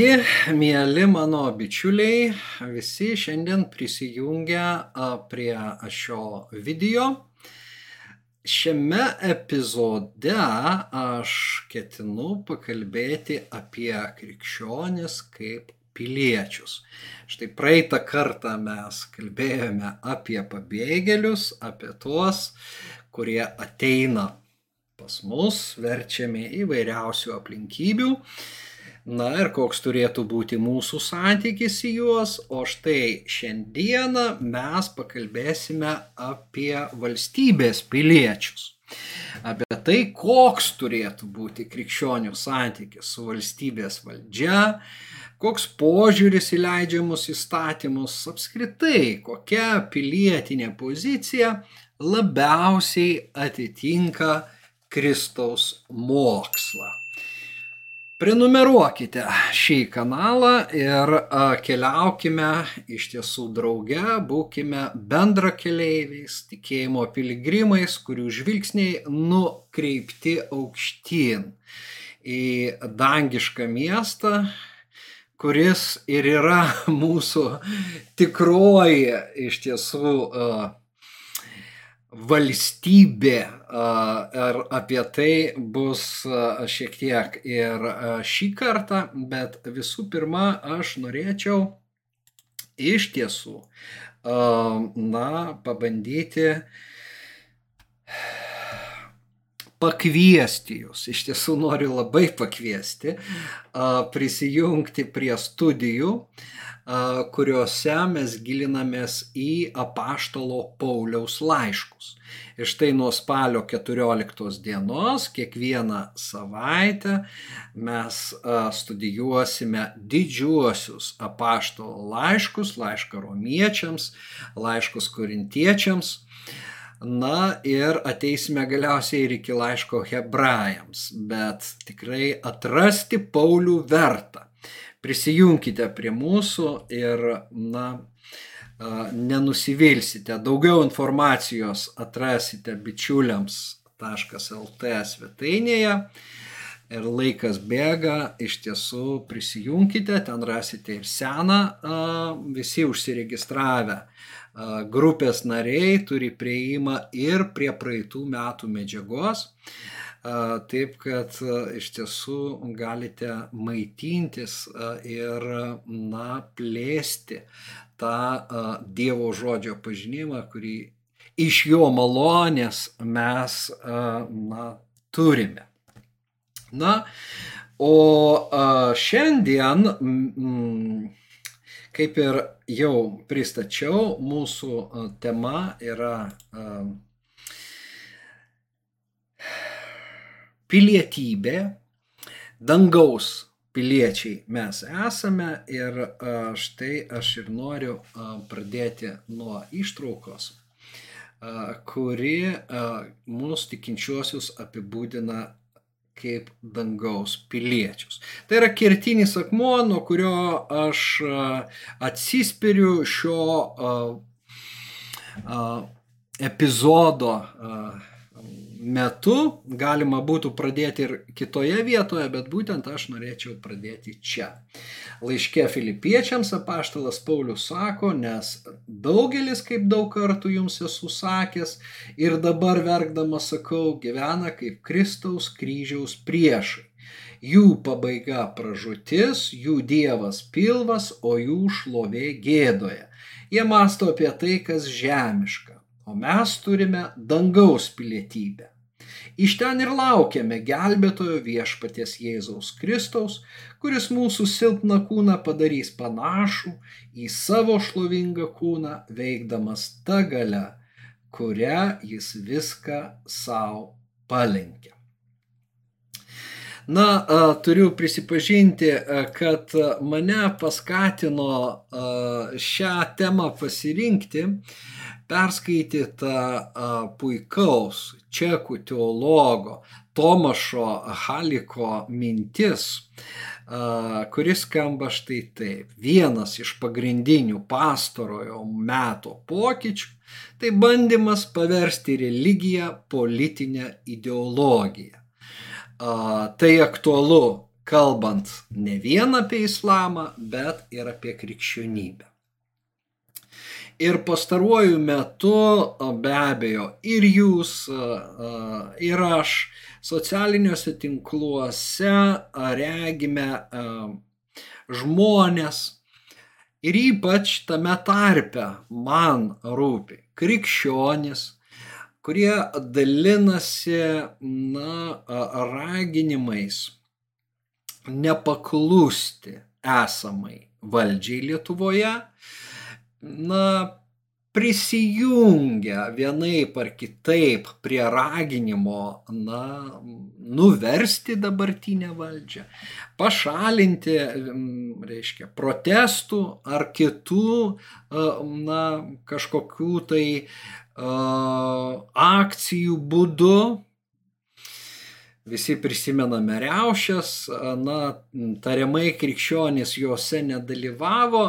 Sveiki, mėly mano bičiuliai, visi šiandien prisijungia prie šio video. Šiame epizode aš ketinu pakalbėti apie krikščionis kaip piliečius. Štai praeitą kartą mes kalbėjome apie pabėgėlius, apie tuos, kurie ateina pas mus, verčiami įvairiausių aplinkybių. Na ir koks turėtų būti mūsų santykis į juos, o štai šiandieną mes pakalbėsime apie valstybės piliečius. Apie tai, koks turėtų būti krikščionių santykis su valstybės valdžia, koks požiūris į leidžiamus įstatymus, apskritai kokia pilietinė pozicija labiausiai atitinka Kristaus mokslą. Prenumeruokite šį kanalą ir keliaukime iš tiesų drauge, būkime bendra keleiviais, tikėjimo piligrimais, kurių žvilgsniai nukreipti aukštyn į dangišką miestą, kuris ir yra mūsų tikroji iš tiesų valstybė ir apie tai bus šiek tiek ir šį kartą, bet visų pirma, aš norėčiau iš tiesų, na, pabandyti pakviesti jūs, iš tiesų noriu labai pakviesti, prisijungti prie studijų, kuriuose mes gilinamės į apaštalo Pauliaus laiškus. Ir štai nuo spalio 14 dienos kiekvieną savaitę mes studijuosime didžiuosius apaštalo laiškus, laišką romiečiams, laiškus korintiečiams. Na ir ateisime galiausiai ir iki laiško hebrajams, bet tikrai atrasti Paulių verta prisijunkite prie mūsų ir, na, nenusivilsite. Daugiau informacijos atrasite bičiuliams.lt svetainėje. Ir laikas bėga, iš tiesų prisijunkite, ten rasite ir seną, visi užsiregistravę grupės nariai turi prieimą ir prie praeitų metų medžiagos. Taip kad iš tiesų galite maitintis ir na, plėsti tą Dievo žodžio pažinimą, kurį iš jo malonės mes na, turime. Na, o šiandien, kaip ir jau pristačiau, mūsų tema yra pilietybė, dangaus piliečiai mes esame ir štai aš ir noriu pradėti nuo ištraukos, kuri mūsų tikinčiuosius apibūdina kaip dangaus piliečius. Tai yra kertinis akmuo, nuo kurio aš atsispiriu šio epizodo metu galima būtų pradėti ir kitoje vietoje, bet būtent aš norėčiau pradėti čia. Laiške filipiečiams apaštalas Paulius sako, nes daugelis, kaip daug kartų jums esu sakęs ir dabar verkdamas sakau, gyvena kaip Kristaus kryžiaus priešai. Jų pabaiga pražutis, jų dievas pilvas, o jų šlovė gėdoje. Jie masto apie tai, kas žemiška, o mes turime dangaus pilietybę. Iš ten ir laukiame gelbėtojo viešpaties Jėzaus Kristaus, kuris mūsų silpną kūną padarys panašų į savo šlovingą kūną, veikdamas tą galę, kurią jis viską savo palenkė. Na, turiu prisipažinti, kad mane paskatino šią temą pasirinkti perskaityta puikaus čekų teologo Tomašo Haliko mintis, kuris skamba štai taip. Vienas iš pagrindinių pastarojo meto pokyčių - tai bandymas paversti religiją politinę ideologiją. Tai aktualu kalbant ne vien apie islamą, bet ir apie krikščionybę. Ir pastaruoju metu be abejo ir jūs, ir aš socialiniuose tinkluose regime žmonės. Ir ypač tame tarpe man rūpi krikščionis, kurie dalinasi na, raginimais nepaklusti esamai valdžiai Lietuvoje, na, prisijungia vienaip ar kitaip prie raginimo, na, nuversti dabartinę valdžią, pašalinti, reiškia, protestų ar kitų, na, kažkokių tai akcijų būdu Visi prisimename riaušės, na, tariamai krikščionys juose nedalyvavo,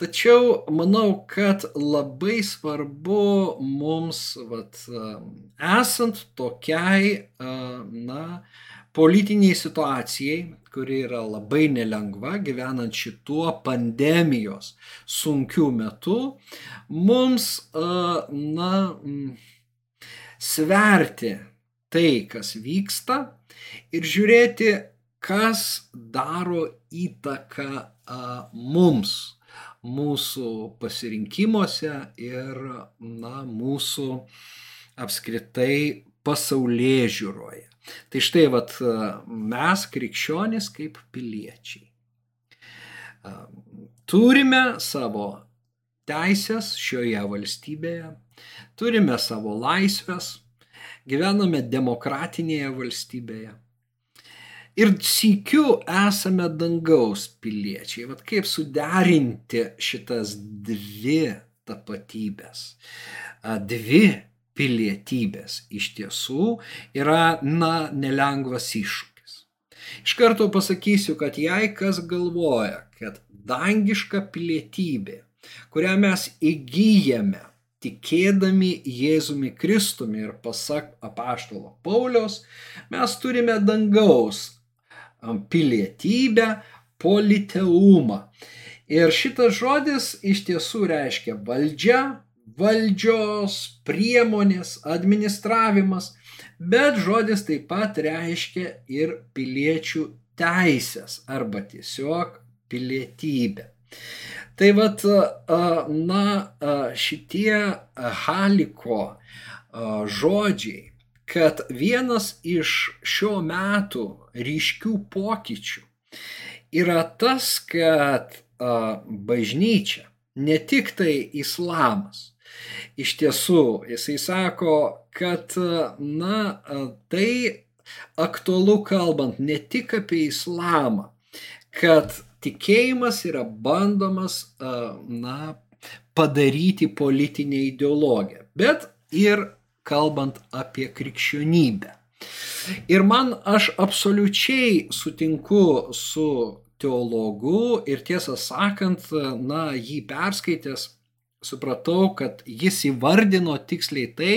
tačiau manau, kad labai svarbu mums, vat, esant tokiai, na, politiniai situacijai, kuri yra labai nelengva, gyvenant šituo pandemijos sunkiu metu, mums, na, sverti tai, kas vyksta ir žiūrėti, kas daro įtaką a, mums, mūsų pasirinkimuose ir na, mūsų apskritai pasaulyje žiūroje. Tai štai vat, mes krikščionys kaip piliečiai. Turime savo teisės šioje valstybėje, turime savo laisvės, gyvename demokratinėje valstybėje. Ir sykiu esame dangaus piliečiai. Vat kaip suderinti šitas dvi tapatybės, dvi pilietybės iš tiesų yra, na, nelengvas iššūkis. Iš karto pasakysiu, kad jei kas galvoja, kad dangiška pilietybė, kurią mes įgyjame tikėdami Jėzumi Kristumi ir pasak apaštalo Paulios, mes turime dangaus pilietybę, politeumą. Ir šitas žodis iš tiesų reiškia valdžia, valdžios, priemonės, administravimas, bet žodis taip pat reiškia ir piliečių teisės arba tiesiog pilietybę. Tai vad, na, šitie Haliko žodžiai, kad vienas iš šio metų ryškių pokyčių yra tas, kad bažnyčia, ne tik tai islamas, iš tiesų, jisai sako, kad, na, tai aktualu kalbant ne tik apie islamą, kad tikėjimas yra bandomas, na, padaryti politinę ideologiją, bet ir kalbant apie krikščionybę. Ir man aš absoliučiai sutinku su teologu ir tiesą sakant, na, jį perskaitęs, supratau, kad jis įvardino tiksliai tai,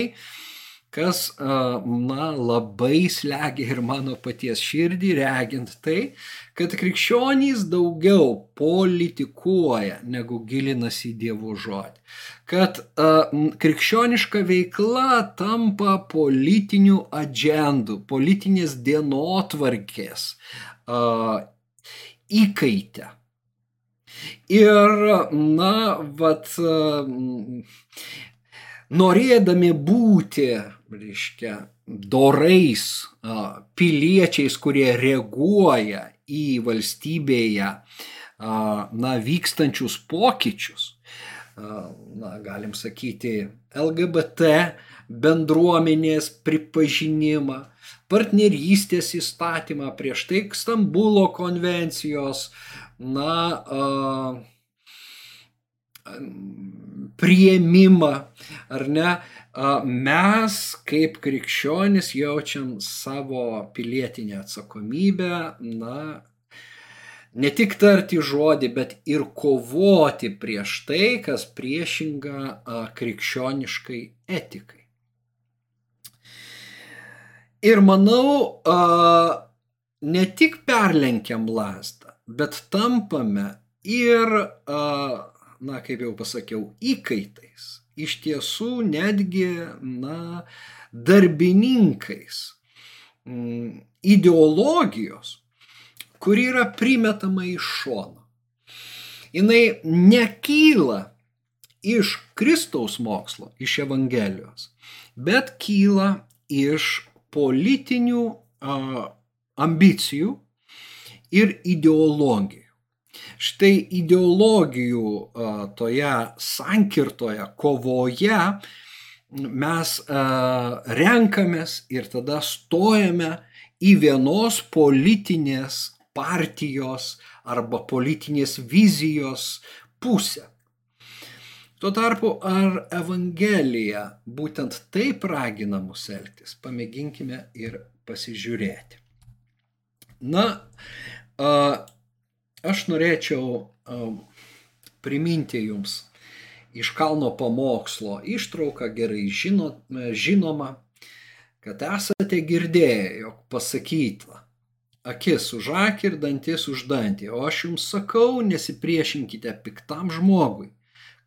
kas, na, labai slegia ir mano paties širdį, regint tai, kad krikščionys daugiau politikuoja, negu gilinasi į Dievo žodį. Kad uh, krikščioniška veikla tampa politinių agendų, politinės dienotvarkės uh, įkaitę. Ir, na, vat, uh, norėdami būti reiškia, dorais piliečiais, kurie reaguoja į valstybėje na, vykstančius pokyčius, na, galim sakyti, LGBT bendruomenės pripažinimą, partnerystės įstatymą, prieš tai Stambulo konvencijos, na, prieimimą, ar ne, mes kaip krikščionis jaučiam savo pilietinę atsakomybę, na, ne tik tarti žodį, bet ir kovoti prieš tai, kas priešinga krikščioniškai etikai. Ir manau, ne tik perlenkiam lasdą, bet tampame ir, na, kaip jau pasakiau, įkaitais. Iš tiesų netgi, na, darbininkais mm, ideologijos, kuri yra primetama iš šono. Jis nekyla iš Kristaus mokslo, iš Evangelijos, bet kyla iš politinių a, ambicijų ir ideologijų. Štai ideologijų toje sankirtoje, kovoje mes renkamės ir tada stojame į vienos politinės partijos arba politinės vizijos pusę. Tuo tarpu, ar Evangelija būtent taip ragina mus elgtis, pamėginkime ir pasižiūrėti. Na, aš norėčiau priminti jums iš kalno pamokslo ištrauką gerai žino, žinoma, kad esate girdėję, jog pasakyta, akis už akį ir dantis už dantį, o aš jums sakau, nesipriešinkite piktam žmogui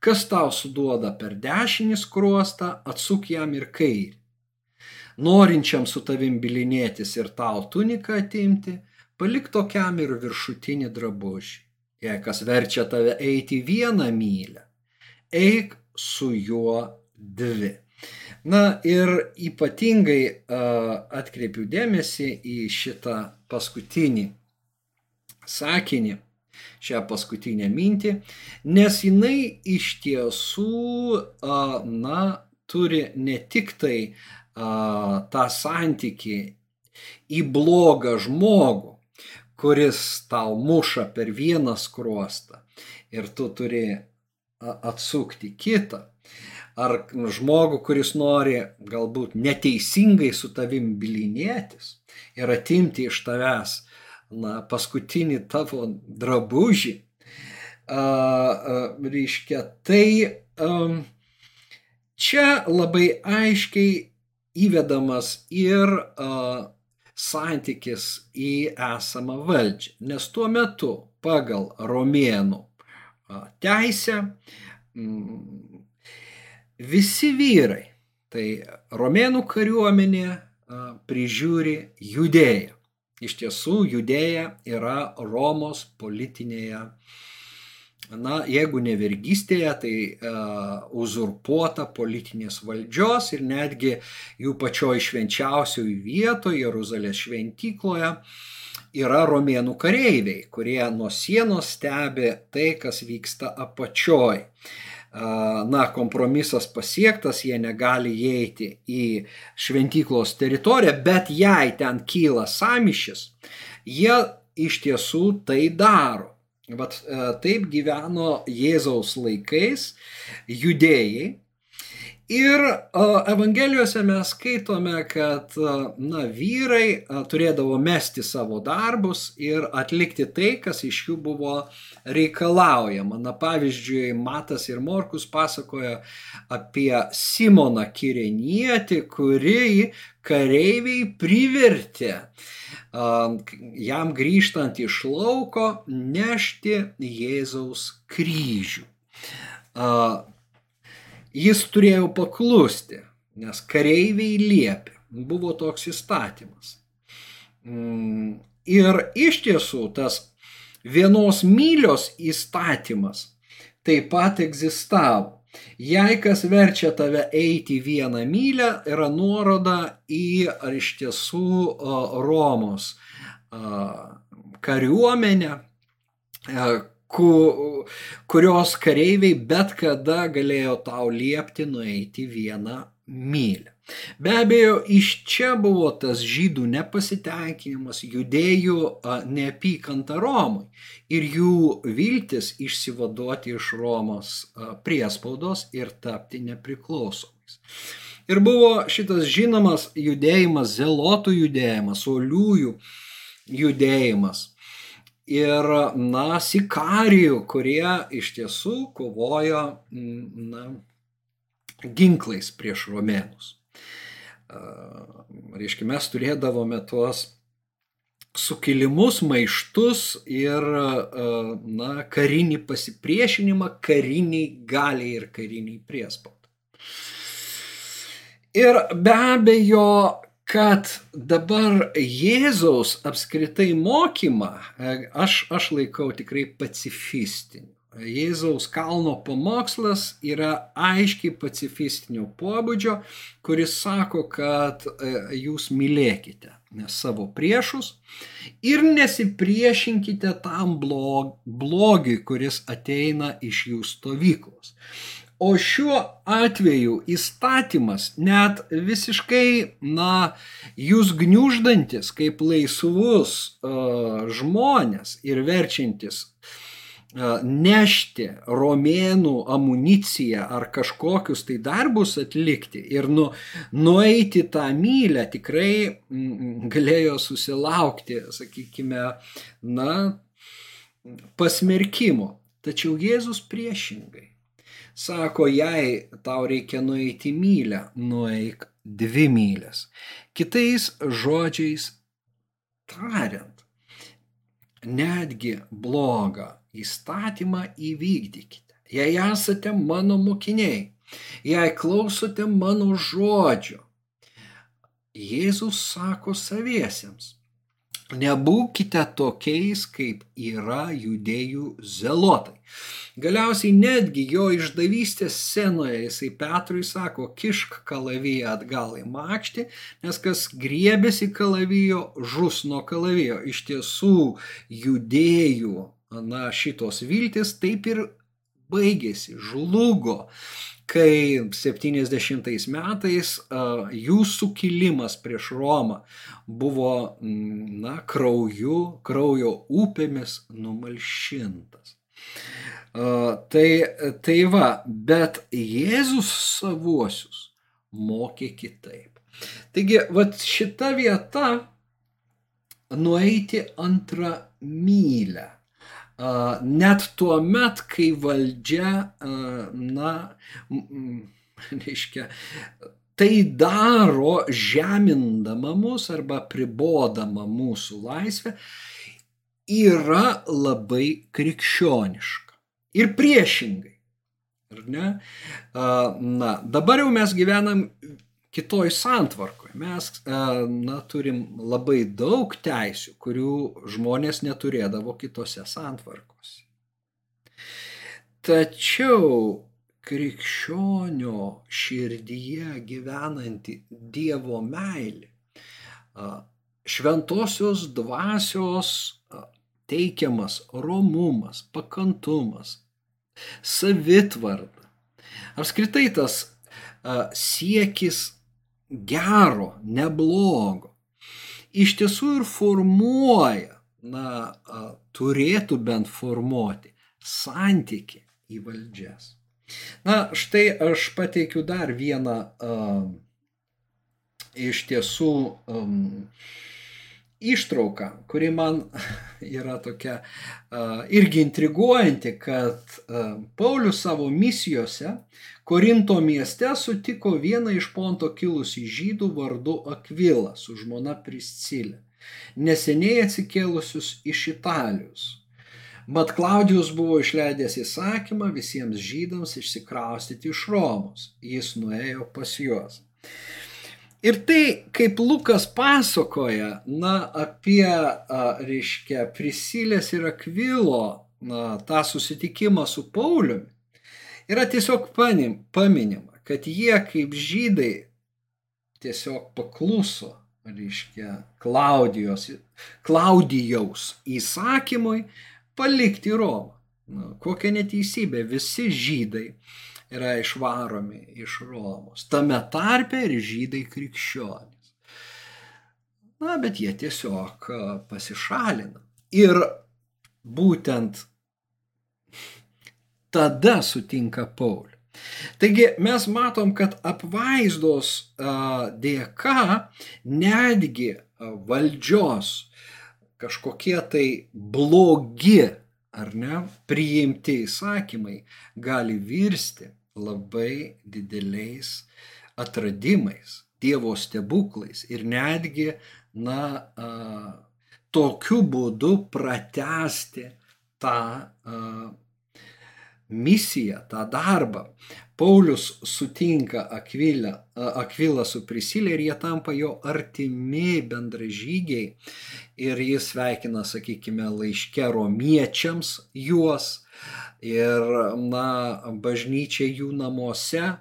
Kas tau suduoda per dešinį skruostą, atsuk jam ir kairį. Norinčiam su tavim bilinėtis ir tau tuniką atimti, palik tokiam ir viršutinį drabužį. Jei kas verčia tave eiti vieną mylę, eik su juo dvi. Na ir ypatingai uh, atkreipiu dėmesį į šitą paskutinį sakinį, šią paskutinę mintį, nes jinai iš tiesų, na, turi ne tik tai tą santyki į blogą žmogų, kuris tau muša per vieną skruostą ir tu turi atsukti kitą, ar žmogų, kuris nori galbūt neteisingai su tavim bilinėtis ir atimti iš tavęs na, paskutinį tavo drabužį, a, a, reiškia, tai a, čia labai aiškiai įvedamas ir a, santykis į esamą valdžią, nes tuo metu pagal romėnų teisę visi vyrai, tai romėnų kariuomenė prižiūri judėją. Iš tiesų, judėja yra Romos politinėje, na, jeigu ne vergystėje, tai uh, uzurpuota politinės valdžios ir netgi jų pačioj švenčiausioje vietoje, Jeruzalės šventykloje, yra romėnų kareiviai, kurie nuo sienos stebi tai, kas vyksta apačioj. Uh, na, kompromisas pasiektas, jie negali įeiti į šventyklos teritoriją, bet jei ten kyla samišis, jie iš tiesų tai daro. Vat taip gyveno Jėzaus laikais judėjai, Ir Evangelijose mes skaitome, kad na, vyrai turėdavo mesti savo darbus ir atlikti tai, kas iš jų buvo reikalaujama. Na, pavyzdžiui, Matas ir Morkus pasakoja apie Simoną Kirenietį, kurį kareiviai privertė jam grįžtant iš lauko nešti Jėzaus kryžių Jis turėjo paklusti, nes kareiviai liepė. Buvo toks įstatymas. Mm, ir iš tiesų tas vienos mylios įstatymas taip pat egzistavo. Jei kas verčia tave eiti vieną mylę, yra nuoroda į ar iš tiesų Romos kariuomenę, ku, kurios kareiviai bet kada galėjo tau liepti nueiti vieną mylę. Be abejo, iš čia buvo tas žydų nepasitenkinimas, judėjų neapykanta Romui ir jų viltis išsivaduoti iš Romos priespaudos ir tapti nepriklausomais. Ir buvo šitas žinomas judėjimas, zelotų judėjimas, oliųjų judėjimas ir, na, sikarijų, kurie iš tiesų kovojo, na, ginklais prieš romėnus. Reiškia, mes turėdavome tuos sukilimus, maištus ir na, karinį pasipriešinimą kariniai galiai ir kariniai priespaudai. Ir be abejo, kad dabar Jėzaus apskritai mokymą aš, aš laikau tikrai pacifistiniu. Jėzaus kalno pamokslas yra aiškiai pacifistinio pobūdžio, kuris sako, kad e, jūs mylėkite savo priešus ir nesipriešinkite tam blogiui, kuris ateina iš jų stovyklos. O šiuo atveju įstatymas net visiškai, na, jūs gniuždantis kaip laisvus uh, žmonės ir verčiantis nešti romėnų amuniciją ar kažkokius tai darbus atlikti ir nu, nueiti tą mylę tikrai galėjo susilaukti, sakykime, na, pasmerkimo. Tačiau Jėzus priešingai. Sako, jei tau reikia nueiti mylę, nueik dvi mylės. Kitais žodžiais tariant, netgi blogą įstatymą įvykdykite. Jei esate mano mokiniai, jei klausote mano žodžio, Jėzus sako saviesiems, Nebūkite tokiais, kaip yra judėjų zelotai. Galiausiai netgi jo išdavystės scenoje jisai Petrui sako, kišk kalaviją atgal į makštį, nes kas griebėsi kalavijo, žus nuo kalavijo. Iš tiesų judėjų, na, šitos viltis taip ir baigėsi, žlugo kai 70 metais jų sukilimas prieš Romą buvo, na, krauju, kraujo upėmis numalšintas. Tai, tai va, bet Jėzus savuosius mokė kitaip. Taigi, va šita vieta nueiti antrą mylę net tuo met, kai valdžia, na, reiškia, tai daro žemindama mus arba pribodama mūsų laisvę, yra labai krikščioniška. Ir priešingai. Ar ne? Na, dabar jau mes gyvenam kitoj santvarkoje. Mes e, na, turim labai daug teisių, kurių žmonės neturėdavo kitose santvarkose. Tačiau krikščionio širdyje gyvenanti Dievo meilė, šventosios dvasios teikiamas romumas, pakantumas, savitvarda, apskritai tas siekis gero, neblogo. Iš tiesų ir formuoja, na, turėtų bent formuoti santyki į valdžias. Na, štai aš pateikiu dar vieną uh, iš tiesų um, ištrauką, kuri man yra tokia irgi intriguojanti, kad Paulius savo misijose Korinto mieste sutiko vieną iš Ponto kilusį žydų vardu Akvilą su žmona Priscilė, neseniai atsikėlusius iš Italijos. Mat Klaudijus buvo išleidęs įsakymą visiems žydams išsikraustyti iš Romos. Jis nuėjo pas juos. Ir tai, kaip Lukas pasakoja, na, apie, a, reiškia, Prisilės ir Akvilo, na, tą susitikimą su Pauliumi, yra tiesiog paminima, kad jie kaip žydai tiesiog pakluso, reiškia, Klaudijos, Klaudijaus įsakymui palikti Romą. Na, kokia neteisybė, visi žydai yra išvaromi iš Romos, tame tarpe ir žydai krikščionys. Na, bet jie tiesiog pasišalina. Ir būtent tada sutinka Paulių. Taigi mes matom, kad apvaizdos dėka netgi valdžios kažkokie tai blogi ar ne priimti įsakymai gali virsti labai dideliais atradimais, Dievo stebuklais ir netgi, na, tokiu būdu pratesti tą misiją, tą darbą. Paulius sutinka Akvilę, Akvilą su Prisilė ir jie tampa jo artimi bendražygiai ir jis sveikina, sakykime, laiške romiečiams juos ir, na, bažnyčia jų namuose.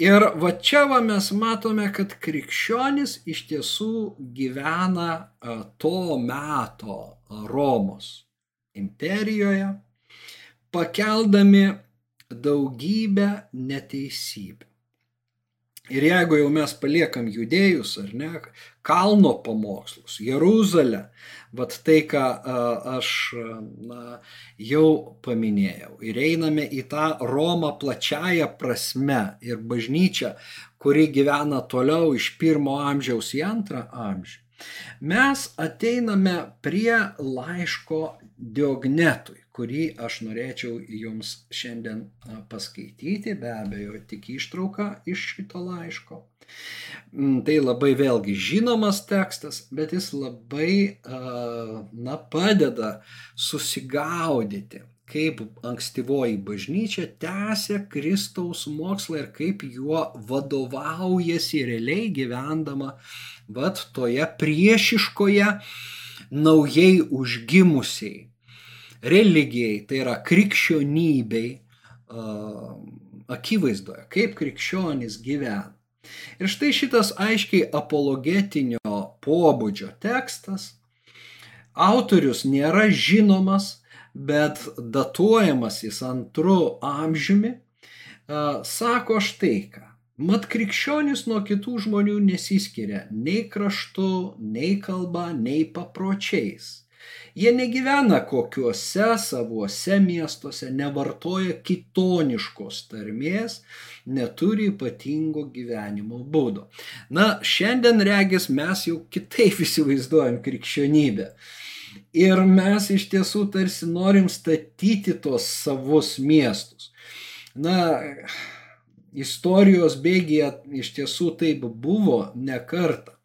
Ir va čia va mes matome, kad krikščionis iš tiesų gyvena to meto Romos imperijoje, pakeldami daugybę neteisybių. Ir jeigu jau mes paliekam judėjus, ar ne, kalno pamokslus, Jeruzalę, vad tai, ką aš na, jau paminėjau, ir einame į tą Romą plačiają prasme ir bažnyčią, kuri gyvena toliau iš pirmo amžiaus į antrą amžių, mes ateiname prie laiško Diognetui kurį aš norėčiau jums šiandien paskaityti, be abejo, tik ištrauką iš šito laiško. Mm, tai labai vėlgi žinomas tekstas, bet jis labai, na, padeda susigaudyti, kaip ankstyvoji bažnyčia tęsia Kristaus mokslą ir kaip juo vadovaujasi realiai gyvendama, vad toje priešiškoje, naujai užgimusiai religijai, tai yra krikščionybei akivaizdoje, kaip krikščionys gyvena. Ir štai šitas aiškiai apologetinio pobūdžio tekstas, autorius nėra žinomas, bet datuojamas jis antru amžiumi, sako štai ką. Mat krikščionis nuo kitų žmonių nesiskiria nei kraštu, nei kalba, nei papročiais. Jie negyvena kokiuose savuose miestuose, nevartoja kitoniškos tarmės, neturi ypatingo gyvenimo būdo. Na, šiandien regis mes jau kitaip įsivaizduojam krikščionybę. Ir mes iš tiesų tarsi norim statyti tos savus miestus. Na, istorijos bėgėje iš tiesų taip buvo ne kartą.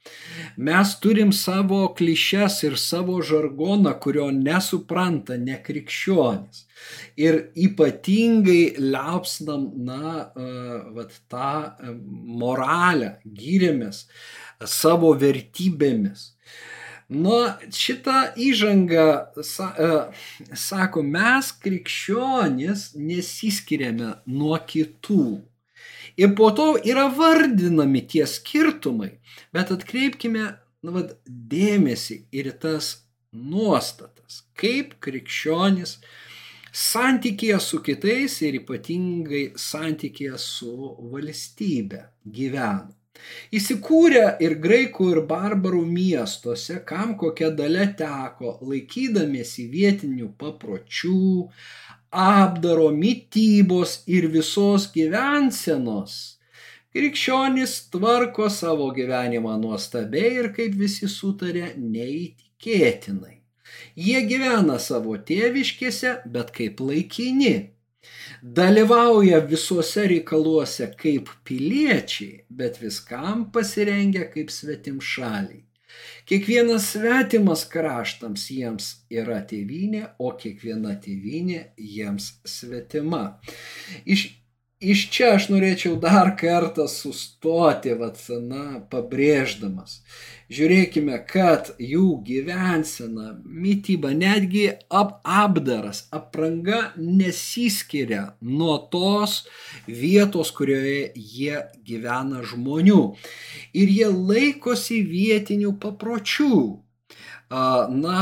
Mes turim savo klišes ir savo žargoną, kurio nesupranta nekrikščionis. Ir ypatingai liaupsnam, na, vat, tą moralę, gyrėmės savo vertybėmis. Nu, šitą įžangą sa, sako, mes krikščionis nesiskiriame nuo kitų. Ir po to yra vardinami tie skirtumai. Bet atkreipkime nu, vat, dėmesį ir tas nuostatas, kaip krikščionis santykėje su kitais ir ypatingai santykėje su valstybe gyvena. Įsikūrę ir graikų ir barbarų miestuose, kam kokia dalė teko, laikydamiesi vietinių papročių, apdaro, mytybos ir visos gyvensenos, krikščionys tvarko savo gyvenimą nuostabiai ir kaip visi sutarė, neįtikėtinai. Jie gyvena savo tėviškėse, bet kaip laikini. Dalyvauja visuose reikaluose kaip piliečiai, bet viskam pasirengia kaip svetim šaliai. Kiekvienas svetimas kraštams jiems yra tėvynė, o kiekviena tėvynė jiems svetima. Iš iš čia aš norėčiau dar kartą sustoti, vat, na, pabrėždamas. Žiūrėkime, kad jų gyvensena, mytyba, netgi ap apdaras, apranga nesiskiria nuo tos vietos, kurioje jie gyvena žmonių. Ir jie laikosi vietinių papročių. Na,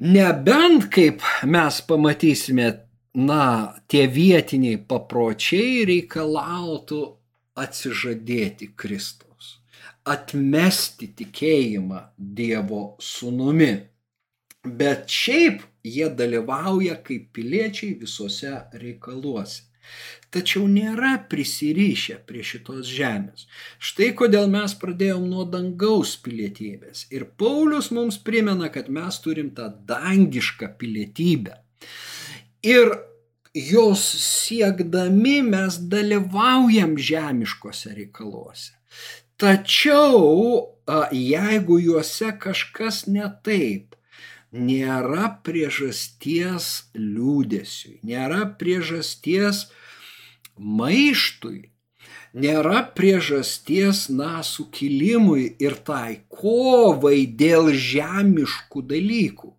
nebent kaip mes pamatysime na, tie vietiniai papročiai reikalautų atsižadėti Kristaus, atmesti tikėjimą Dievo sūnumi. Bet šiaip jie dalyvauja kaip piliečiai visuose reikaluose. Tačiau nėra prisirišę prie šitos žemės. Štai kodėl mes pradėjom nuo dangaus pilietybės. Ir Paulius mums primena, kad mes turim tą dangišką pilietybę. Ir jos siekdami mes dalyvaujam žemiškose reikaluose. Tačiau jeigu juose kažkas ne taip, nėra priežasties liūdėsiui, nėra priežasties maištui, nėra priežasties, na, sukilimui ir tai kovai dėl žemiškų dalykų.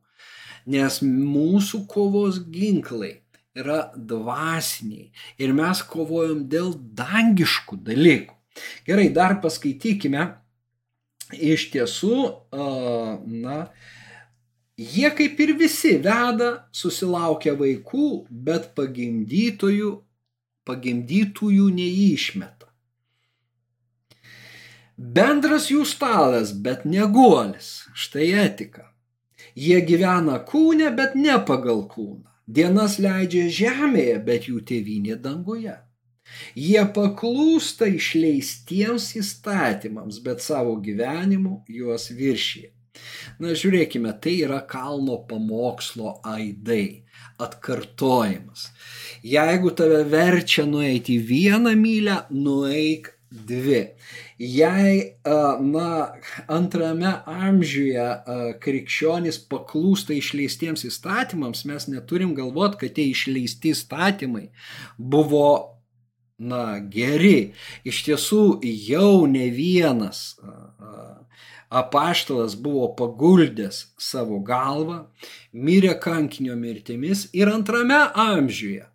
Nes mūsų kovos ginklai yra dvasiniai ir mes kovojam dėl dangiškų dalykų. Gerai, dar paskaitykime. Iš tiesų, na, jie kaip ir visi veda, susilaukia vaikų, bet pagimdytojų, pagimdytųjų neišmeta. Bendras jų stalas, bet neguolis. Štai etika. Jie gyvena kūne, bet ne pagal kūną. Dienas leidžia žemėje, bet jų tėvynė danguje. Jie paklūsta išleistiems įstatymams, bet savo gyvenimu juos viršyje. Na, žiūrėkime, tai yra kalno pamokslo aidai, atkartojimas. Jeigu tave verčia nueiti vieną mylę, nueik dvi. Jei, na, antrame amžiuje krikščionys paklūsta išleistiems įstatymams, mes neturim galvoti, kad tie išleisti įstatymai buvo na, geri. Iš tiesų jau ne vienas apaštalas buvo paguldęs savo galvą, mirė kankinio mirtimis ir antrame amžiuje.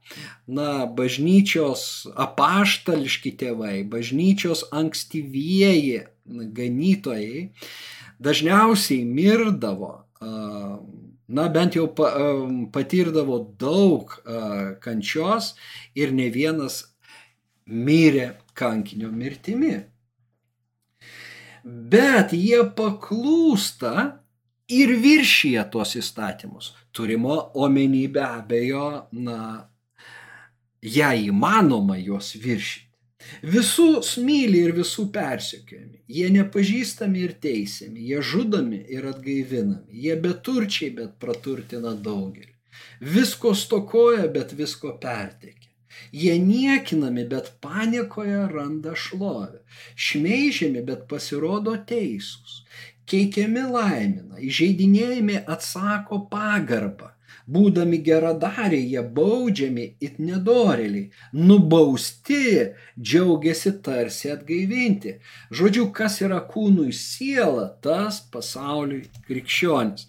Na, bažnyčios apaštališki tėvai, bažnyčios ankstyvieji ganytojai dažniausiai mirdavo, na, bent jau patirdavo daug kančios ir ne vienas mirė kankinio mirtimi. Bet jie paklūsta ir viršyje tuos įstatymus. Turimo omeny be abejo, na, jei įmanoma juos viršyti. Visus myli ir visų persekiojami. Jie nepažįstami ir teisiami, jie žudomi ir atgaivinami. Jie beturčiai, bet praturtina daugelį. Visko stokoja, bet visko perteikia. Jie niekinami, bet paniekoje randa šlovę. Šmeižiami, bet pasirodo teisūs. Keikiami laimina, įžeidinėjami atsako pagarbą. Būdami geradariai, jie baudžiami it nedoreliai, nubausti, džiaugiasi tarsi atgaivinti. Žodžiu, kas yra kūnui siela, tas pasauliui krikščionis.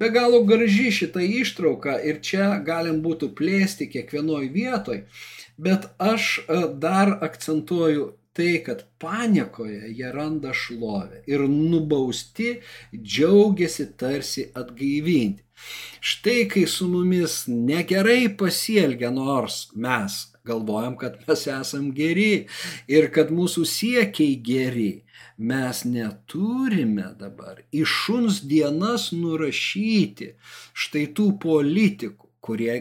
Be galo graži šitą ištrauką ir čia galim būtų plėsti kiekvienoj vietoj, bet aš e, dar akcentuoju tai, kad paniekoje jie randa šlovę ir nubausti džiaugiasi tarsi atgaivinti. Štai kai su mumis negerai pasielgia, nors mes galvojam, kad mes esam geri ir kad mūsų siekiai geri, mes neturime dabar iš šuns dienas nurašyti štai tų politikų, kurie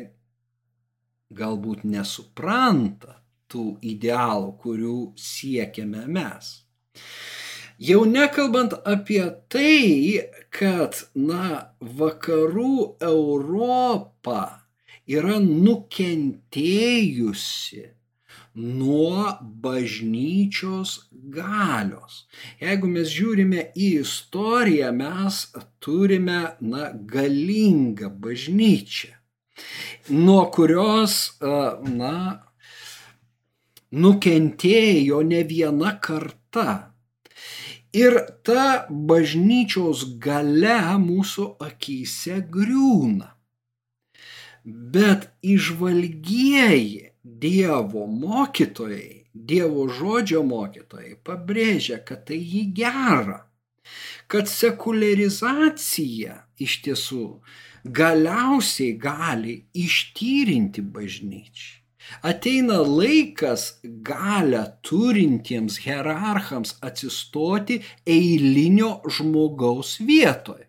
galbūt nesupranta tų idealų, kurių siekiame mes. Jau nekalbant apie tai, kad, na, vakarų Europa yra nukentėjusi nuo bažnyčios galios. Jeigu mes žiūrime į istoriją, mes turime, na, galingą bažnyčią, nuo kurios, na, nukentėjo ne viena karta Ir ta bažnyčios gale mūsų akise griūna. Bet išvalgieji Dievo mokytojai, Dievo žodžio mokytojai pabrėžia, kad tai jį gera, kad sekularizacija iš tiesų galiausiai gali ištyrinti bažnyčią. Ateina laikas galę turintiems hierarchams atsistoti eilinio žmogaus vietoje.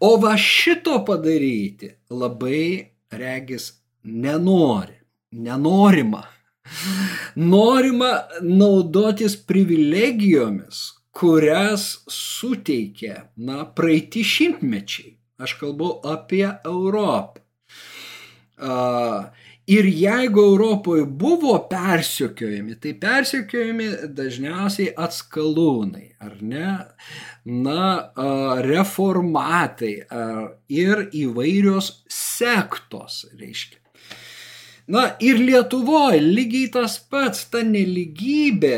O va šito padaryti labai regis nenori, nenorima. Norima naudotis privilegijomis, kurias suteikė, na, praeiti šimtmečiai. Aš kalbu apie Europą. Uh, Ir jeigu Europoje buvo persiokiojami, tai persiokiojami dažniausiai atskalūnai, ar ne? Na, reformatai ir įvairios sektos, reiškia. Na ir Lietuvoje lygiai tas pats, ta neligybė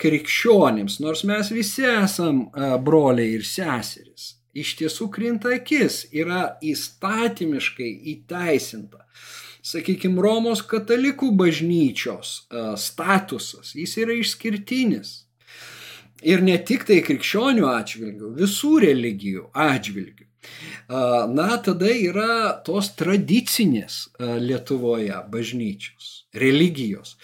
krikščionims, nors mes visi esam broliai ir seserys, iš tiesų krinta akis, yra įstatymiškai įteisinta sakykime, Romos katalikų bažnyčios e, statusas, jis yra išskirtinis. Ir ne tik tai krikščionių atžvilgių, visų religijų atžvilgių. E, na, tada yra tos tradicinės e, Lietuvoje bažnyčios, religijos.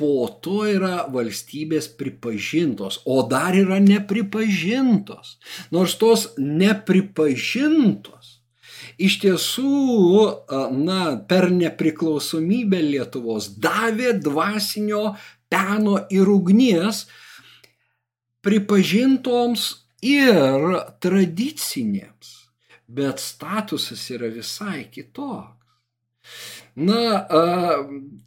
Po to yra valstybės pripažintos, o dar yra nepripažintos. Nors tos nepripažintos iš tiesų, na, per nepriklausomybę Lietuvos davė dvasinio peno ir ugnies pripažintoms ir tradicinėms, bet statusas yra visai kitoks. Na,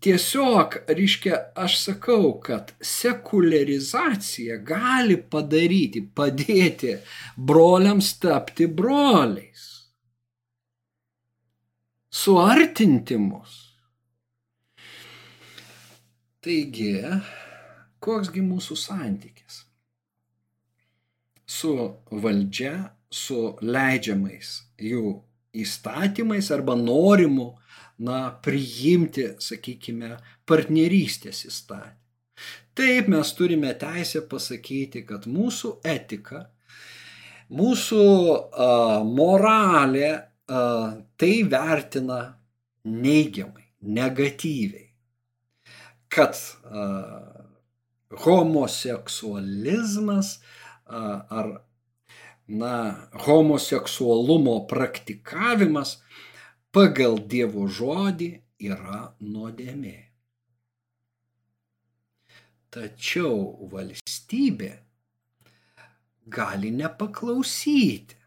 tiesiog, reiškia, aš sakau, kad sekularizacija gali padaryti, padėti broliams tapti broliais suartinti mus. Taigi, koksgi mūsų santykis su valdžia, su leidžiamais jų įstatymais arba norimu, na, priimti, sakykime, partnerystės įstatymą. Taip mes turime teisę pasakyti, kad mūsų etika, mūsų a, moralė tai vertina neigiamai, negatyviai, kad homoseksualizmas ar na, homoseksualumo praktikavimas pagal Dievo žodį yra nuodėmė. Tačiau valstybė gali nepaklausyti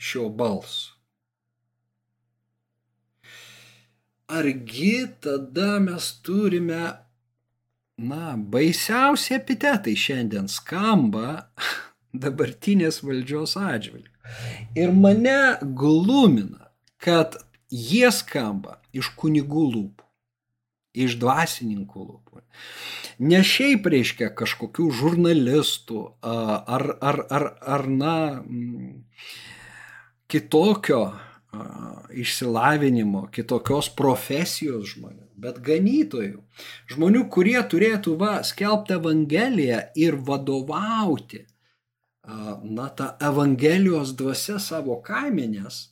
šio balso. Argi tada mes turime, na, baisiausi epitetai šiandien skamba dabartinės valdžios atžvilgiu. Ir mane glumina, kad jie skamba iš kunigų lūpų, iš dvasininkų lūpų. Ne šiaip reiškia kažkokių žurnalistų ar, ar, ar, ar na, kitokio išsilavinimo, kitokios profesijos žmonių, bet ganytojų. Žmonių, kurie turėtų va, skelbti Evangeliją ir vadovauti, na, tą Evangelijos dvasia savo kaimenės,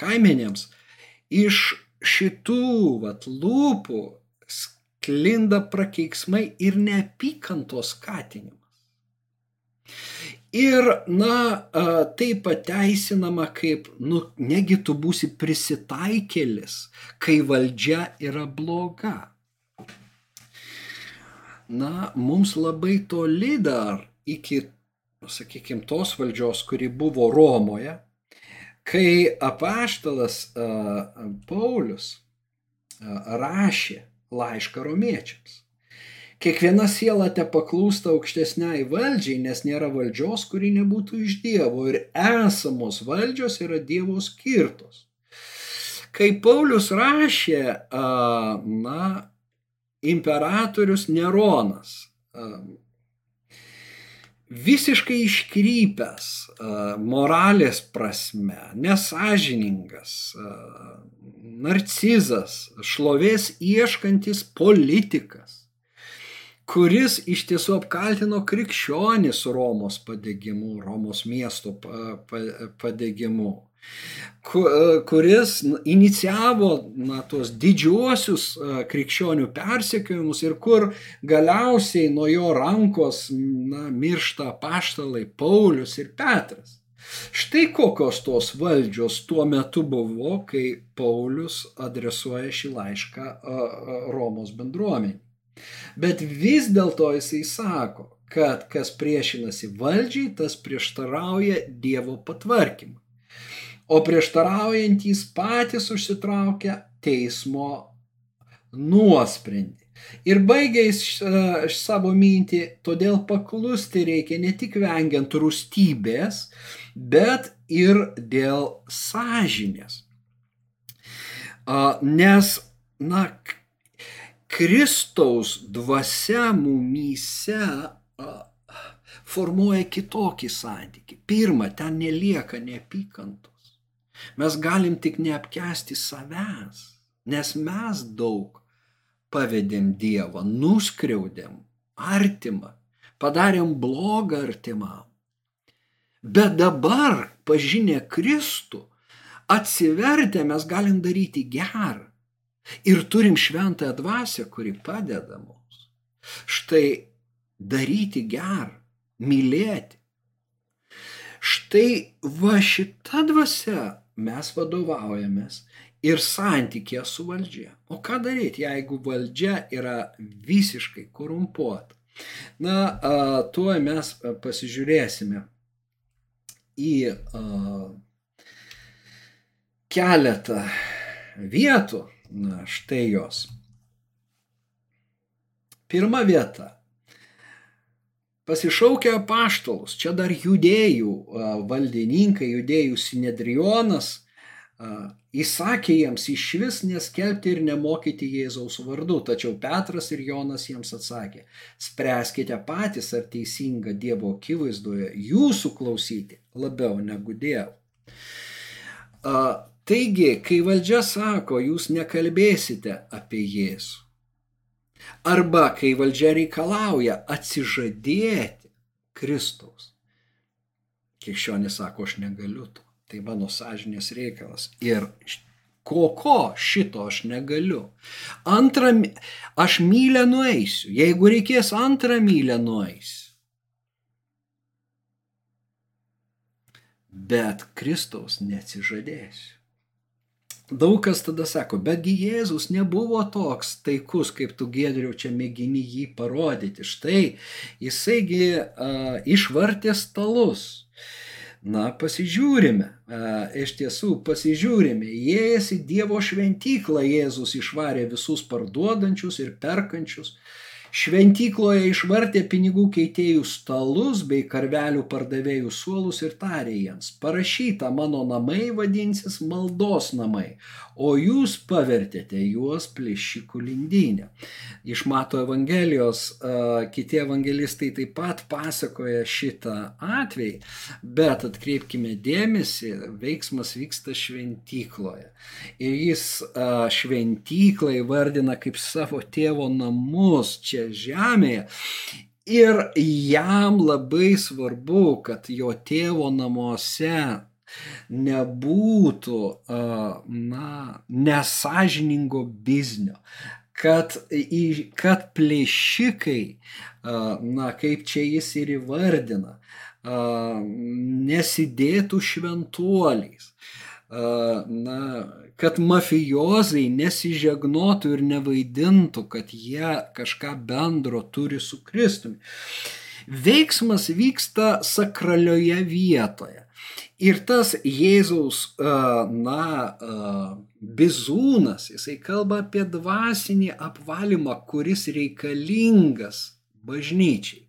kaimenėms, iš šitų vat, lūpų sklinda prakeiksmai ir neapykantos skatinimas. Ir, na, tai pateisinama kaip, nu, negi tu būsi prisitaikėlis, kai valdžia yra bloga. Na, mums labai toli dar iki, sakykime, tos valdžios, kuri buvo Romoje, kai apaštalas Paulius rašė laišką romiečiams. Kiekviena siela te paklūsta aukštesniai valdžiai, nes nėra valdžios, kuri nebūtų iš Dievo ir esamos valdžios yra Dievo skirtos. Kai Paulius rašė, na, imperatorius Neronas, visiškai iškrypęs moralės prasme, nesažiningas, narcizas, šlovės ieškantis politikas kuris iš tiesų apkaltino krikščionis Romos padegimu, Romos miesto padegimu, kuris inicijavo na, tuos didžiuosius krikščionių persekiojimus ir kur galiausiai nuo jo rankos na, miršta paštalai Paulius ir Petras. Štai kokios tos valdžios tuo metu buvo, kai Paulius adresuoja šį laišką Romos bendruomenį. Bet vis dėlto jisai sako, kad kas priešinasi valdžiai, tas prieštarauja Dievo patvarkymui. O prieštaraujantys patys užsitraukia teismo nuosprendį. Ir baigiais savo mintį, todėl paklusti reikia ne tik vengiant rūstybės, bet ir dėl sąžinės. Nes, na, Kristaus dvasia mumyse formuoja kitokį santykį. Pirma, ten nelieka neapykantos. Mes galim tik neapkesti savęs, nes mes daug pavedėm Dievą, nuskriaudėm artimą, padarėm blogą artimam. Bet dabar, pažinę Kristų, atsivertę mes galim daryti gerą. Ir turim šventąją dvasę, kuri padeda mums. Štai daryti gerą, mylėti. Štai va šita dvasia mes vadovaujamės ir santykė su valdžia. O ką daryti, jeigu valdžia yra visiškai korumpuota? Na, tuo mes pasižiūrėsime į keletą vietų. Na, štai jos. Pirma vieta. Pasišaukia paštalus, čia dar judėjų valdininkai, judėjų sinedrionas įsakė jiems iš vis neskelbti ir nemokyti Jėzaus vardu, tačiau Petras ir Jonas jiems atsakė, spręskite patys, ar teisinga Dievo akivaizdoje jūsų klausyti labiau negu Dievo. Taigi, kai valdžia sako, jūs nekalbėsite apie Jėzų, arba kai valdžia reikalauja atsižadėti Kristaus, krikščionis sako, aš negaliu to tai mano sąžinės reikalas. Ir ko ko šito aš negaliu. Antrą, aš mylę nueisiu. Jeigu reikės antrą mylę nueisiu. Bet Kristaus neatsižadėsiu. Daug kas tada sako, betgi Jėzus nebuvo toks taikus, kaip tu gėdriau čia mėgini jį parodyti. Štai jisaigi uh, išvartė stalus. Na, pasižiūrime, iš tiesų pasižiūrime, įėjęs į Dievo šventyklą Jėzus išvarė visus parduodančius ir perkančius, Šventykloje išvartė pinigų keitėjų stalus bei karvelių pardavėjų suolus ir tarė jiems, parašyta, mano namai vadinsis maldos namai, o jūs pavertėte juos plėšikų lindynę. Iš Mato Evangelijos kiti evangelistai taip pat pasakoja šitą atvejį, bet atkreipkime dėmesį, veiksmas vyksta šventykloje. Ir jis šventyklą įvardina kaip savo tėvo namus. Čia žemėje. Ir jam labai svarbu, kad jo tėvo namuose nebūtų, na, nesažiningo biznio, kad, kad plėšikai, na, kaip čia jis ir įvardina, nesidėtų šventuoliais na, kad mafijozai nesižegnotų ir nevaidintų, kad jie kažką bendro turi su Kristumi. Veiksmas vyksta sakralioje vietoje. Ir tas Jėzaus, na, bizūnas, jisai kalba apie dvasinį apvalymą, kuris reikalingas bažnyčiai.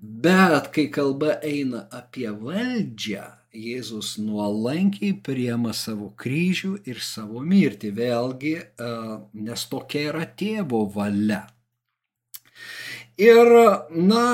Bet kai kalba eina apie valdžią, Jėzus nuolankiai priema savo kryžių ir savo mirtį, vėlgi, nes tokia yra tėvo valia. Ir, na,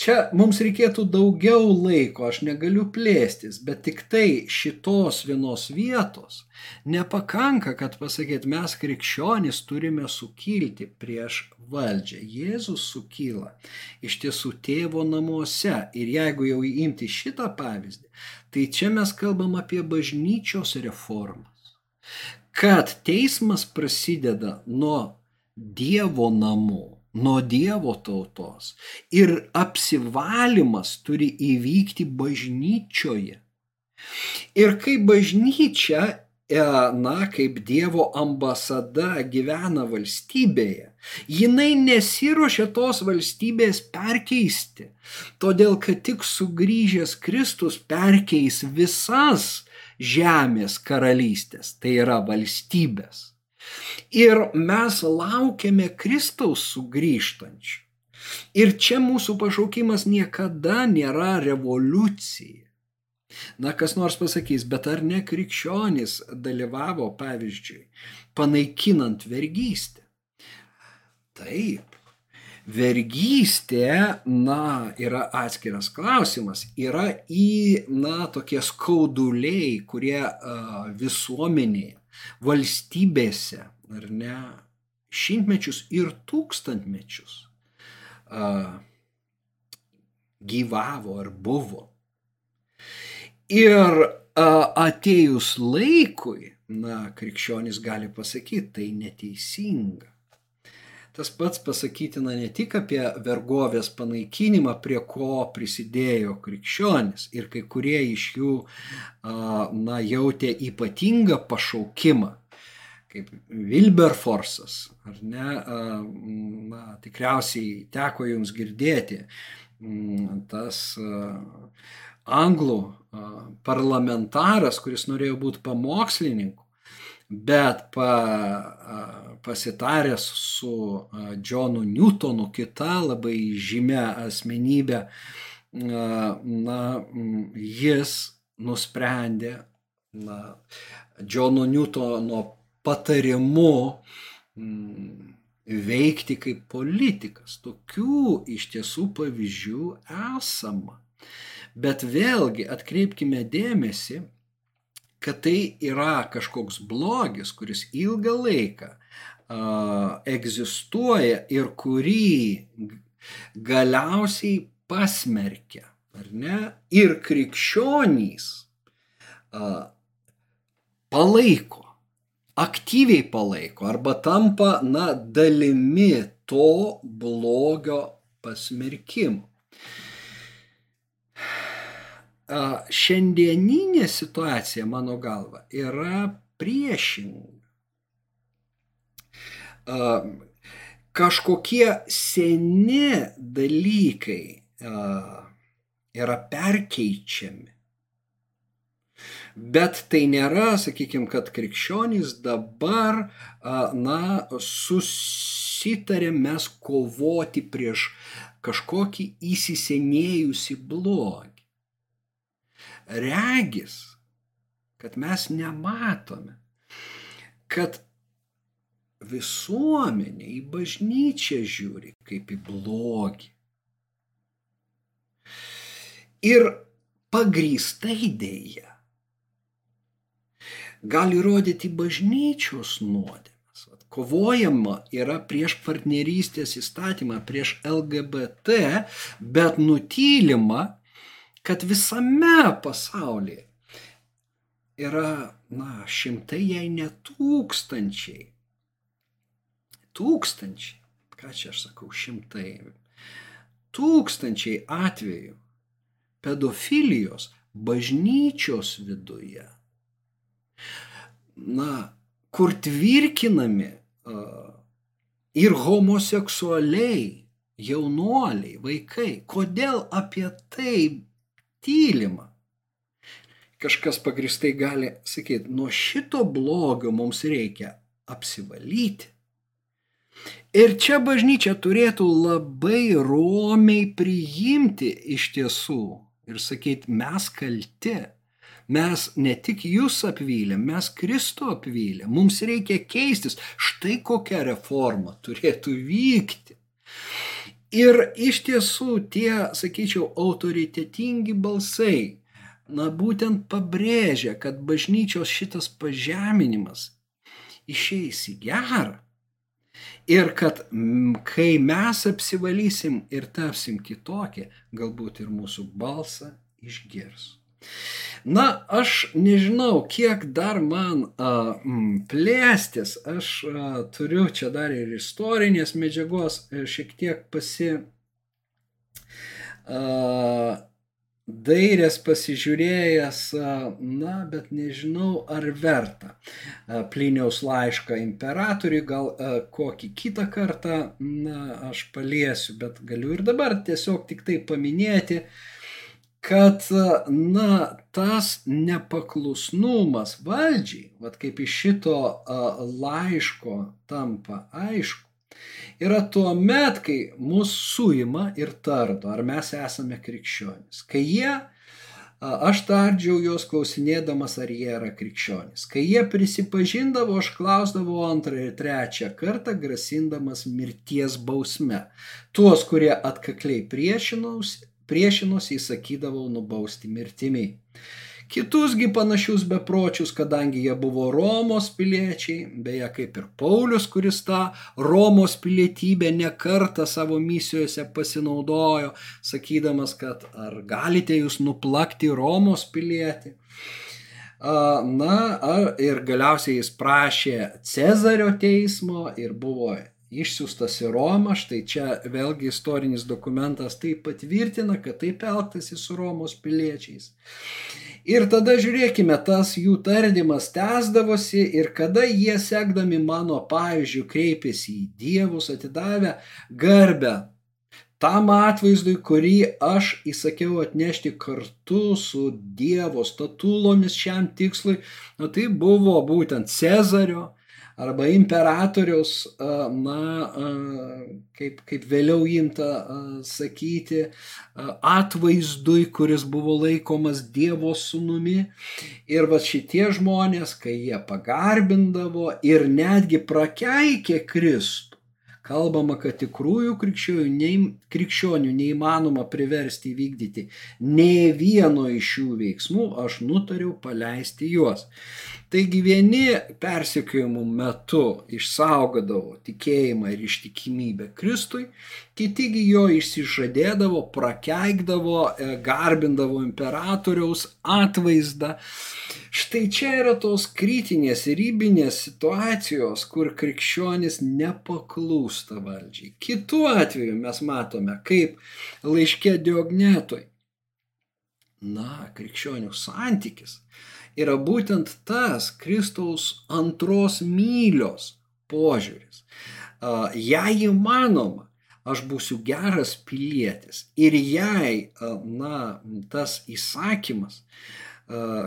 čia mums reikėtų daugiau laiko, aš negaliu plėstis, bet tik tai šitos vienos vietos nepakanka, kad pasakėt, mes krikščionys turime sukilti prieš valdžią. Jėzus sukyla iš tiesų tėvo namuose. Ir jeigu jau įimti šitą pavyzdį, tai čia mes kalbam apie bažnyčios reformas. Kad teismas prasideda nuo Dievo namų, nuo Dievo tautos. Ir apsivalimas turi įvykti bažnyčioje. Ir kai bažnyčia E, na, kaip Dievo ambasada gyvena valstybėje, jinai nesiuošia tos valstybės perkeisti, todėl kad tik sugrįžęs Kristus perkeis visas žemės karalystės, tai yra valstybės. Ir mes laukiame Kristaus sugrįžtančių. Ir čia mūsų pašaukimas niekada nėra revoliucija. Na, kas nors pasakys, bet ar ne krikščionys dalyvavo, pavyzdžiui, panaikinant vergystę? Taip. Vergystė, na, yra atskiras klausimas. Yra į, na, tokie skauduliai, kurie uh, visuomenėje, valstybėse, ar ne, šimtmečius ir tūkstantmečius uh, gyvavo ar buvo. Ir uh, atėjus laikui, na, krikščionis gali pasakyti, tai neteisinga. Tas pats pasakytina ne tik apie vergovės panaikinimą, prie ko prisidėjo krikščionis ir kai kurie iš jų na, jautė ypatingą pašaukimą kaip Wilberforsas, ar ne, na, tikriausiai teko jums girdėti, tas anglų parlamentaras, kuris norėjo būti pamokslininku, bet pa, pasitaręs su Johnu Newtonu, kita labai žymia asmenybė, na, jis nusprendė na, Johno Newtono patarimu veikti kaip politikas. Tokių iš tiesų pavyzdžių esama. Bet vėlgi atkreipkime dėmesį, kad tai yra kažkoks blogis, kuris ilgą laiką a, egzistuoja ir kurį galiausiai pasmerkia, ar ne? Ir krikščionys a, palaiko aktyviai palaiko arba tampa, na, dalimi to blogio pasmerkimo. Šiandieninė situacija, mano galva, yra priešinga. Kažkokie seni dalykai yra perkeičiami Bet tai nėra, sakykime, kad krikščionys dabar, na, susitarė mes kovoti prieš kažkokį įsisenėjusi blogį. Regis, kad mes nematome, kad visuomenė į bažnyčią žiūri kaip į blogį. Ir pagrįstai dėja gali rodyti bažnyčios nuodėmes. Kovojama yra prieš partnerystės įstatymą, prieš LGBT, bet nutylima, kad visame pasaulyje yra, na, šimtai, jei ne tūkstančiai. Tūkstančiai. Ką čia aš sakau, šimtai. Tūkstančiai atvejų pedofilijos bažnyčios viduje na, kur tvirkinami uh, ir homoseksualiai, jaunuoliai, vaikai. Kodėl apie tai tylima? Kažkas pagristai gali sakyti, nuo šito blogio mums reikia apsivalyti. Ir čia bažnyčia turėtų labai romiai priimti iš tiesų ir sakyti, mes kalti Mes ne tik jūs apvylėm, mes Kristų apvylėm. Mums reikia keistis. Štai kokia reforma turėtų vykti. Ir iš tiesų tie, sakyčiau, autoritetingi balsai, na būtent pabrėžia, kad bažnyčios šitas pažeminimas išeis į gerą. Ir kad kai mes apsivalysim ir tapsim kitokie, galbūt ir mūsų balsą išgirs. Na, aš nežinau, kiek dar man a, m, plėstis. Aš a, turiu čia dar ir istorinės medžiagos, e, šiek tiek pasi a, dairės pasižiūrėjęs, na, bet nežinau, ar verta. Pliniaus laišką imperatoriui, gal kokį kitą kartą, na, aš paliesiu, bet galiu ir dabar tiesiog tik tai paminėti. Kad, na, tas nepaklusnumas valdžiai, vad kaip iš šito laiško tampa aišku, yra tuo met, kai mus suima ir tardo, ar mes esame krikščionys. Kai jie Aš tardžiau juos klausinėdamas, ar jie yra krikščionys. Kai jie prisipažindavo, aš klausdavau antrą ir trečią kartą, grasindamas mirties bausme. Tuos, kurie atkakliai priešinosi, priešinosi įsakydavau nubausti mirtimi. Kitusgi panašius bepročius, kadangi jie buvo Romos piliečiai, beje kaip ir Paulius, kuris tą Romos pilietybę nekartą savo misijose pasinaudojo, sakydamas, kad ar galite jūs nuplakti Romos pilietį. Na, ir galiausiai jis prašė Cezario teismo ir buvo išsiųstas į Romą, štai čia vėlgi istorinis dokumentas tai patvirtina, kad taip elgtasi su Romos piliečiais. Ir tada žiūrėkime, tas jų tardymas tęsdavosi ir kada jie sekdami mano pavyzdžių kreipėsi į dievus, atidavę garbę tam atvaizdui, kurį aš įsakiau atnešti kartu su Dievo statulomis šiam tikslui, nu, tai buvo būtent Cezario, arba imperatoriaus, na, kaip, kaip vėliau imta sakyti, atvaizdui, kuris buvo laikomas Dievo sūnumi. Ir va šitie žmonės, kai jie pagarbindavo ir netgi prakeikė Kristų, kalbama, kad tikrųjų krikščionių, nei, krikščionių neįmanoma priversti įvykdyti nei vieno iš šių veiksmų, aš nutariau paleisti juos. Taigi vieni persekiojimų metu išsaugodavo tikėjimą ir ištikimybę Kristui, kitigi jo išsižadėdavo, prakeikdavo, e, garbindavo imperatoriaus atvaizdą. Štai čia yra tos kritinės rybinės situacijos, kur krikščionis nepaklūsta valdžiai. Kitu atveju mes matome, kaip laiškė Diognetoj. Na, krikščionių santykis yra būtent tas Kristaus antros mylios požiūris. Jei įmanoma, aš būsiu geras pilietis ir jei, na, tas įsakymas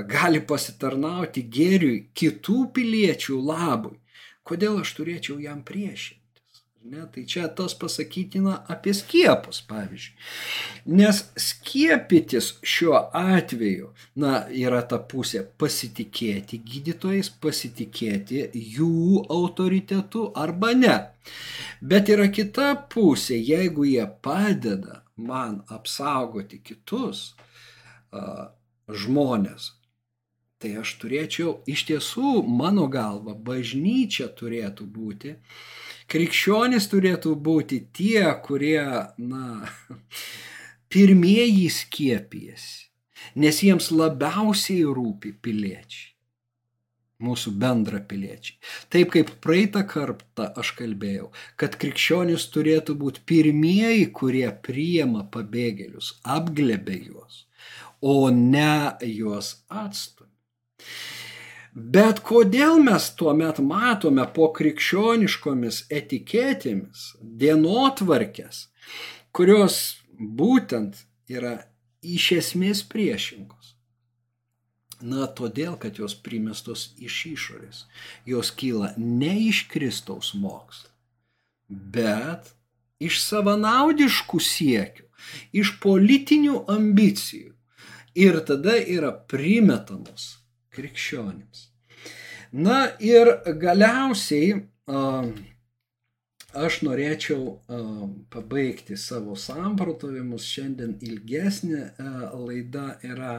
gali pasitarnauti gėriui kitų piliečių labui, kodėl aš turėčiau jam priešinti? Ne, tai čia tas pasakytina apie skiepus, pavyzdžiui. Nes skiepytis šiuo atveju, na, yra ta pusė pasitikėti gydytojais, pasitikėti jų autoritetu arba ne. Bet yra kita pusė, jeigu jie padeda man apsaugoti kitus uh, žmonės, tai aš turėčiau, iš tiesų, mano galva, bažnyčia turėtų būti uh, Krikščionys turėtų būti tie, kurie, na, pirmieji skiepijasi, nes jiems labiausiai rūpi piliečiai. Mūsų bendra piliečiai. Taip kaip praeitą kartą aš kalbėjau, kad krikščionys turėtų būti pirmieji, kurie priema pabėgėlius, apglebė juos, o ne juos atstumia. Bet kodėl mes tuomet matome po krikščioniškomis etiketėmis dienotvarkės, kurios būtent yra iš esmės priešingos? Na, todėl, kad jos primestos iš išorės. Jos kyla ne iš Kristaus mokslo, bet iš savanaudiškų siekių, iš politinių ambicijų. Ir tada yra primetamos krikščionims. Na ir galiausiai aš norėčiau pabaigti savo samprotavimus. Šiandien ilgesnė laida yra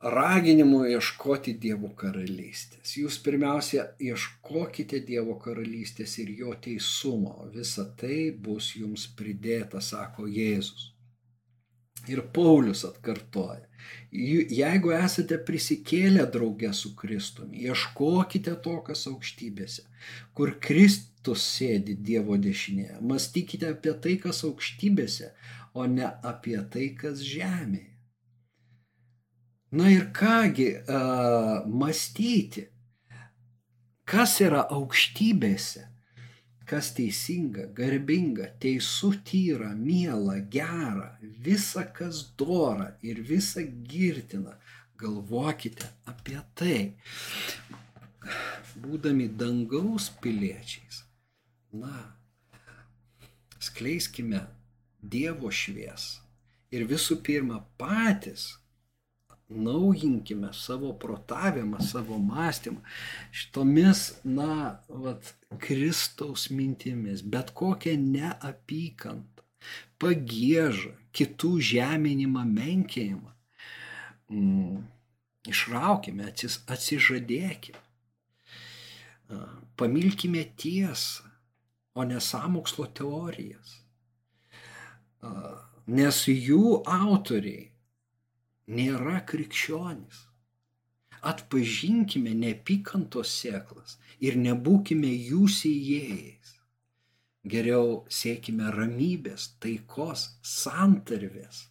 raginimų ieškoti Dievo karalystės. Jūs pirmiausia ieškokite Dievo karalystės ir jo teisumo. Visa tai bus jums pridėta, sako Jėzus. Ir Paulius atkartoja, jeigu esate prisikėlę draugę su Kristumi, ieškokite to, kas aukštybėse, kur Kristus sėdi Dievo dešinėje. Mąstykite apie tai, kas aukštybėse, o ne apie tai, kas žemėje. Na ir kągi uh, mąstyti, kas yra aukštybėse, kas teisinga, garbinga, teisų tyra, miela, gera, visa kas dora ir visa girtina, galvokite apie tai. Būdami dangaus piliečiais, na, skleiskime Dievo šviesą ir visų pirma patys naujinkime savo protavimą, savo mąstymą šitomis, na, vat, Kristaus mintimis, bet kokią neapykantą, pagėžą, kitų žeminimą, menkėjimą. Mm, išraukime, atsis, atsižadėkime, pamilkime tiesą, o ne samokslo teorijas. Nes jų autoriai nėra krikščionys. Atpažinkime neapykantos sėklas ir nebūkime jų sėjėjais. Geriau siekime ramybės, taikos, santarvės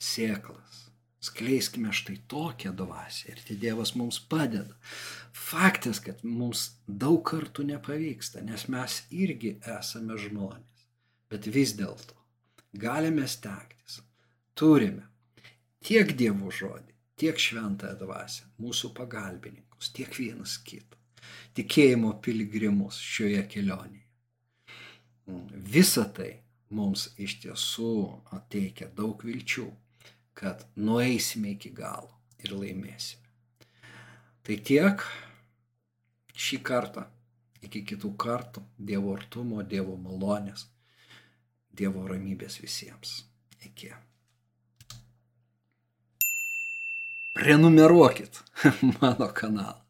sėklas. Skleiskime štai tokią dvasę ir tai Dievas mums padeda. Faktas, kad mums daug kartų nepavyksta, nes mes irgi esame žmonės. Bet vis dėlto galime stektis turime tiek Dievo žodį, tiek šventąją dvasę, mūsų pagalbininkus, tiek vienas kitą, tikėjimo piligrimus šioje kelionėje. Visa tai mums iš tiesų teikia daug vilčių, kad nueisime iki galo ir laimėsime. Tai tiek šį kartą, iki kitų kartų, Dievo artumo, Dievo malonės, Dievo ramybės visiems. Iki prenumeruokit mano kanalą.